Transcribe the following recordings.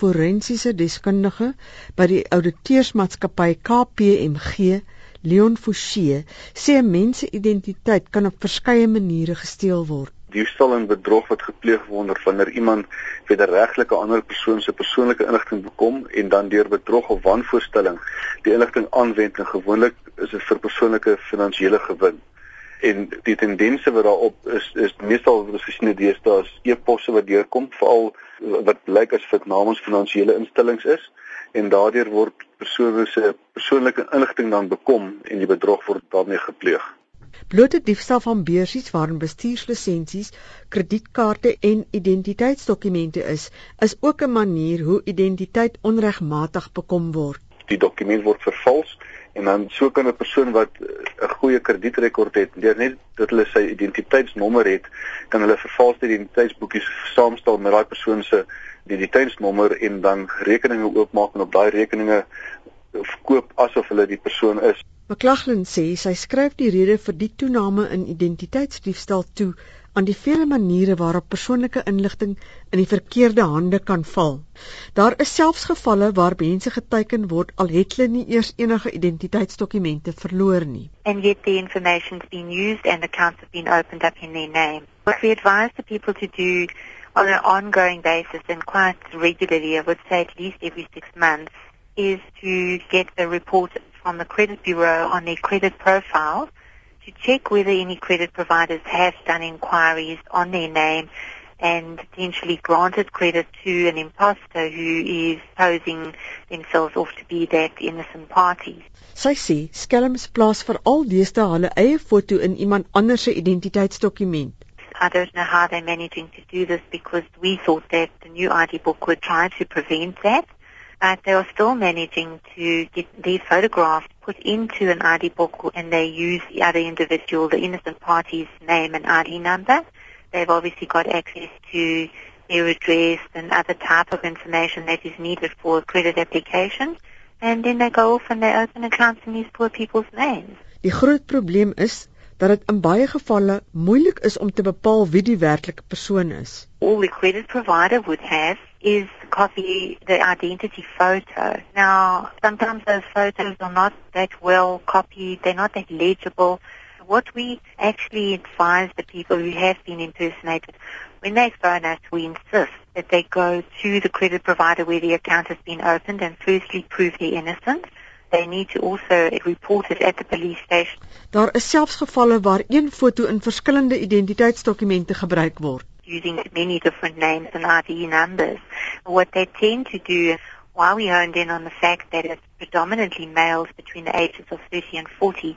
forensiese deskundige by die ouditeursmaatskappy KPMG, Leon Forsie, sê 'n mens se identiteit kan op verskeie maniere gesteel word diefstal en bedrog wat gepleeg word wanneer iemand wederregtelike ander persoon se persoonlike inligting bekom en dan deur bedrog of wanvoorstelling die inligting aanwend en gewoonlik is dit vir persoonlike finansiële gewin. En die tendense wat daarop is is meestal wat ons gesien het deesdae is e-posse wat deurkom veral wat lyk as vir namens finansiële instellings is en daardeur word persone se persoonlike inligting dan bekom en die bedrog word daarmee gepleeg. Blote diefstal van beursies waarin bestuurslisensies, kredietkaarte en identiteitsdokumente is, is ook 'n manier hoe identiteit onregmatig bekom word. Die dokument word vervals en dan so kan 'n persoon wat 'n goeie kredietrekord het, deur net dat hulle sy identiteitsnommer het, kan hulle vervalste identiteitsboekies saamstel met daai persoon se identiteitsnommer en dan rekeninge oopmaak en op daai rekeninge verkoop asof hulle die persoon is. McLaughlin sê sy skryf die rede vir die toename in identiteitsdiefstal toe aan die vele maniere waarop persoonlike inligting in die verkeerde hande kan val. Daar is selfs gevalle waar mense geteken word al het hulle nie eers enige identiteitsdokumente verloor nie. And yet the information's been used and accounts have been opened up in their name. What we advise the people to do on an ongoing basis and quite regularly, I would say at least every 6 months, is to get a report from the credit bureau on their credit profile to check whether any credit providers have done inquiries on their name and potentially granted credit to an imposter who is posing themselves off to be that innocent party. Sy sê skelms plaas veral deesdae hulle eie foto in iemand anders se identiteitsdokument. I don't know how they're managing to do this because we thought that the new ID book would try to prevent that but they are still managing to get these photographs put into an ID book and they use the other individual, the innocent party's name and ID number. They've obviously got access to their address and other type of information that is needed for a credit application. And then they go off and they open accounts in these poor people's names. Die groot probleem is dat dit in baie gevalle moeilik is om te bepaal wie die werklike persoon is. All the credit provider would have is copy the identity photo. Now, sometimes those photos are not that well copied, they're not that legible. What we actually advise the people who have been impersonated, when they phone us, we insist that they go to the credit provider where the account has been opened and firstly prove their innocence. They need to also report it at the police station. Daar is selfs gevalle waar een foto in verskillende identiteitsdokumente gebruik word using many different names and ID numbers. What they tend to do, while we honed in on the fact that it's predominantly males between the ages of 30 and 40,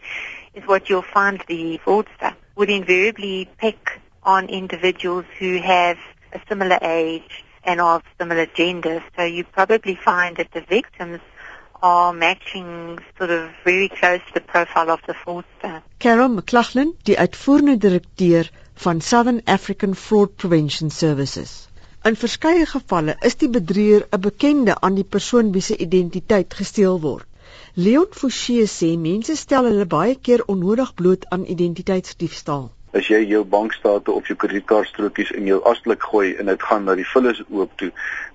is what you'll find the fraudster would invariably pick on individuals who have a similar age and of similar gender. So you probably find that the victims are matching sort of very close to the profile of the fraudster. Carol McLaughlin, die uitvoerende direkteur van Southern African Fraud Prevention Services. In verskeie gevalle is die bedrieër 'n bekende aan die persoon wie se identiteit gesteel word. Leon Forsie sê mense stel hulle baie keer onnodig bloot aan identiteitsdiefstal. As jy jou bankstate of jou kredietkaartstrokies in jou asblik gooi en dit gaan na die vullis oop toe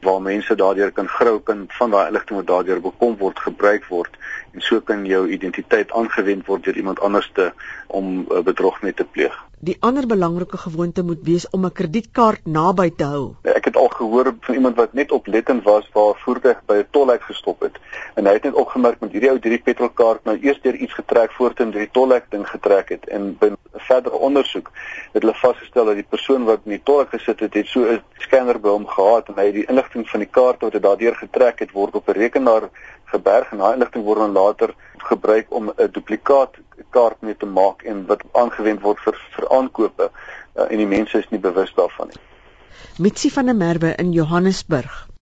waar mense daardeur kan grou kan van daai inligting wat daardeur bekom word gebruik word en so kan jou identiteit aangewend word deur iemand anderste om uh, bedrog mee te pleeg. Die ander belangrike gewoonte moet wees om 'n kredietkaart naby te hou. Ek het al gehoor van iemand wat net oplettend was waar 'n voertuig by 'n tolhek gestop het. En hy het net opgemerk met hierdie ou hierdie petrolkaart nou eers deur iets getrek voordat hy die tolhek ding getrek het. En by verdere ondersoek het hulle vasgestel dat die persoon wat in die tolhek gesit het, het so 'n scanner by hom gehad en hy het die inligting van die kaart wat hy daardeur getrek het word op 'n rekenaar geberg en daai inligting word dan later gebruik om 'n duplikaat kaart mee te maak en wat aangewend word vir vir aankope. Uh, en die mense is nie bewus daarvan nie. Mitsi van der Merwe in Johannesburg